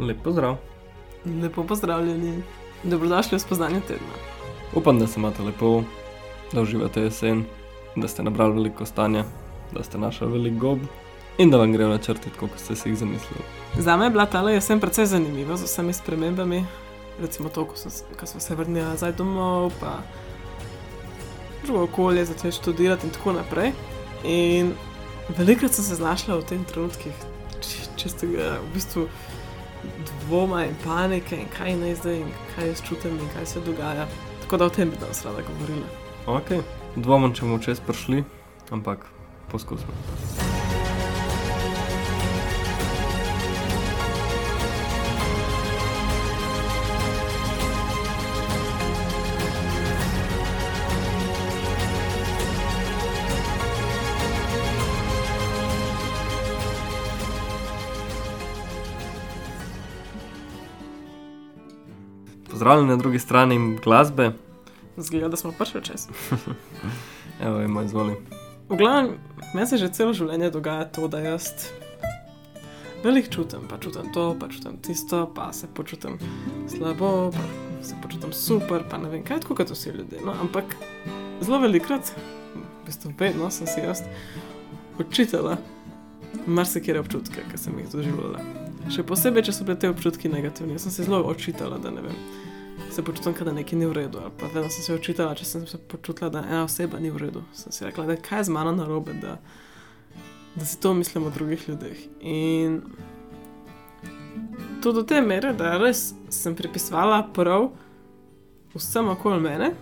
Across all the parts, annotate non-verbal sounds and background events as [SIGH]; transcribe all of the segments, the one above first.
Lep pozdrav. Lepo pozdravljeni, dobrodošli v spoznanju tedna. Upam, da se imate lepo, da uživate jesen, da ste nabrali veliko stanja, da ste našli veliko gob in da vam grejo načrti, kot ste si jih zamislili. Za me je bila ta jesen precej zanimiva z vsemi spremembami, recimo to, ko, so, ko smo se vrnili nazaj domov, pa drugo okolje, začeli študirati in tako naprej. In velikokrat sem se znašla v tem trenutkih či- čistega v bistvu dvoma in panike, in kaj naj zdaj, in kaj jaz čutim, in kaj se dogaja. Tako da o tem bi danes rada govorila. Ok, dvomim, če bomo čez prišli, ampak poskusimo. Pozdravljeni na drugi strani glasbe, Zgleda, da smo prišli čez. [LAUGHS] evo, ima izvoli. V glavnem, meni se že celo življenje dogaja to, da jaz veliko čutim, pa čutim to, pa čutim tisto, pa se počutim slabo, pa se počutim super, pa ne vem kaj, tako kot vsi ljudje. No, ampak zelo velikrat, v bistvu vedno sem si jaz učitela marsikere občutke, ki sem jih doživljala. Še posebej, če so bili te občutki negativni. Jaz sem se zelo očitala, da ne vem. Se počutim, da nekaj ni v redu. vedno sem se očitala, če sem se počutila, da ena oseba ni v redu. Sem si rekla, da je kaj z mano narobe, da, da si to mislim o drugih ljudeh. In to do te mere, da res sem pripisovala prav vsem okoli mene,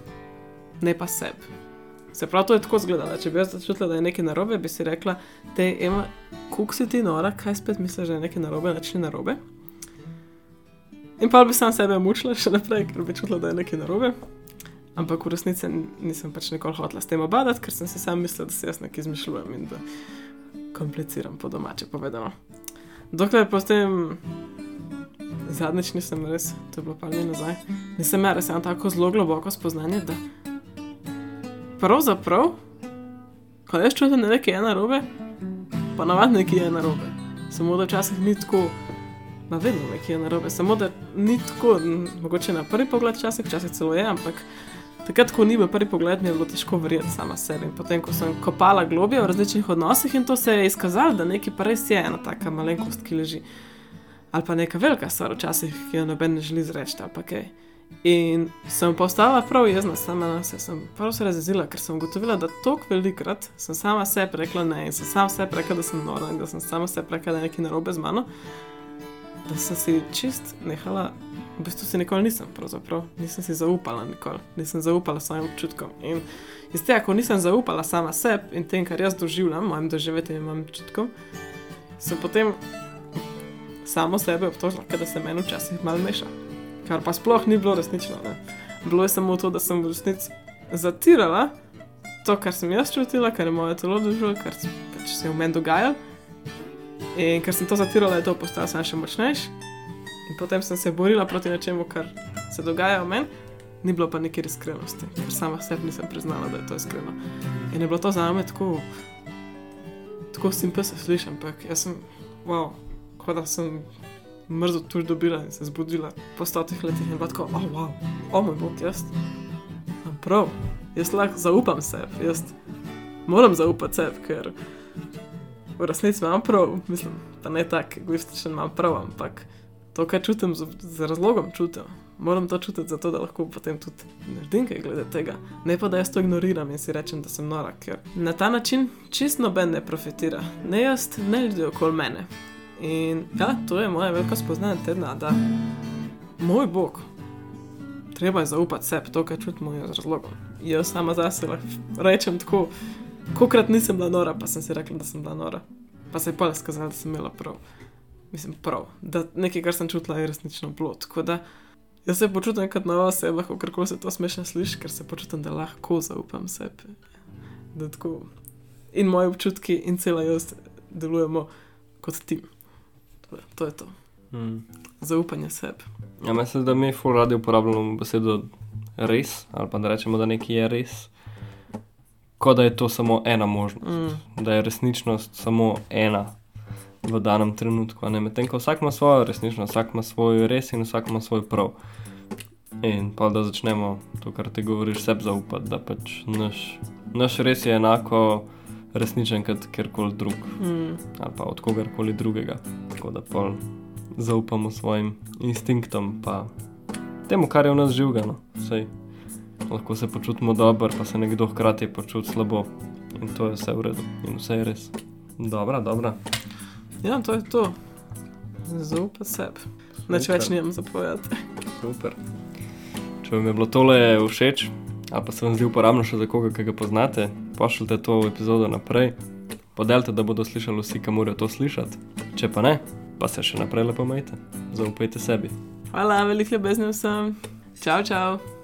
ne pa sebi. Se pravi, to je tako izgledalo. Če bi jaz začutila, da je nekaj narobe, bi si rekla, da je ena, kuk si ti nora, kaj spet misliš, da je nekaj narobe, nič ni narobe. In pa bi sam sebe mučila še naprej, ker bi čutila, da je nekaj narobe. Ampak v resnici nisem pač nikoli hotela s tem obadati, ker sem si sam mislila, da se jaz nekaj izmišljujem in da kompliciram po domače povedano. Dokler potem zadnjič nisem res, to je bilo pa nekaj nazaj, nisem imela res eno tako zelo globoko spoznanje, da pravzaprav, ko jaz čutim, da nekaj je narobe, pa navadno nekaj je narobe. Samo da včasih ni tako, ma vedno nekaj narobe, samo da ni tako, mogoče na prvi pogled včasih, včasih celo je, ampak takrat, ko ni bil prvi pogled, mi je bilo težko verjeti sama sebi. In potem, ko sem kopala globje v različnih odnosih in to se je izkazalo, da nekaj pa res je ena taka malenkost, ki leži. Ali pa neka velika stvar včasih, ki jo noben ne želi izreči, ali pa kaj. In sem postala prav jezna sama na sebe, sem prav se razjezila, ker sem ugotovila, da toliko velikrat sem sama sebi rekla ne in sem sama sebi rekla, da sem nora in da sem sama sebi rekla, da je nekaj narobe z mano, da sem si čist nehala, v bistvu si nikoli nisem, pravzaprav nisem si zaupala nikoli, nisem zaupala svojim občutkom. In iz tega, ko nisem zaupala sama sebi in tem, kar jaz doživljam, mojim doživetjem in mojim občutkom, sem potem samo sebe obtožila, da se meni včasih malo meša kar pa sploh ni bilo resnično. Ne. Bilo je samo to, da sem v resnici zatirala to, kar sem jaz čutila, kar je moje telo doživelo, kar pač se je v meni dogajalo. In ker sem to zatirala, je to postalo samo še močnejše. In potem sem se borila proti nečemu, kar se dogaja v meni, ni bilo pa neke iskrenosti, ker sama sebi nisem priznala, da je to iskreno. In je bilo to za me tako, tako simpel se sliši, ampak jaz sem, wow, kot da sem mrzlo tuž dobila in se zbudila po stotih letih in bila tako, oh, wow, o moj bog, jaz. imam Prav, jaz lahko zaupam sebi, jaz moram zaupati sebi, ker v resnici imam prav, mislim, pa ne tako egoističen, imam prav, ampak to, kar čutim, z, z razlogom čutim. Moram to čutiti, zato da lahko potem tudi naredim kaj glede tega. Ne pa da jaz to ignoriram in si rečem, da sem nora, ker na ta način čist noben ne profitira. Ne jaz, ne ljudje okoli mene. In ja, to je moje veliko spoznanje tedna, da moj bog, treba je zaupati sebi, to, kar čutim, je z razlogom. Jaz sama zase lahko rečem tako, kokrat nisem bila nora, pa sem si rekla, da sem bila nora. Pa se je pa skazalo, da sem imela prav. Mislim, prav, da nekaj, kar sem čutila, je resnično bilo. Tako da jaz se počutim kot nova oseba, kako se to smešno sliši, ker se počutim, da lahko zaupam sebi. Da tako in moji občutki, in cela jaz delujemo kot tim. To je to. Je to. Mm. Zaupanje sebi. Ja, mislim, da mi ful radi uporabljamo besedo res, ali pa da rečemo, da nekaj je res, kot da je to samo ena možnost, Mm. da je resničnost samo ena. v danem trenutku. Medtem ko vsak ima svojo resnično, vsak ima svoj res in vsak ima svoj prav. In pa da začnemo to, kar ti govoriš, sebi zaupati, da pač naš, naš res je enako resničen kot kjerkoli drug Mm. ali pa od kogarkoli drugega. Tako da pol zaupamo svojim instinktom, pa temu, kar je v nas živgano. Sej, lahko se počutimo dobro, pa se nekdo hkrati počuti slabo. In to je vse v redu, in vse je res. Dobra, dobra. Ja, to je to. Zaupaj sebi. Nič Super. več nimam zapovedati. Super. Če vam je bilo tole všeč, ali pa se vam zdi uporabno še za koga, ki ga poznate, pošljite to epizodo naprej, podelite, da bodo slišali vsi, ki morajo to slišati. Če pa ne, pa se še naprej lepo majte, zaupajte sebi. Hvala, veliko ljubezni vsem. Čau, čau.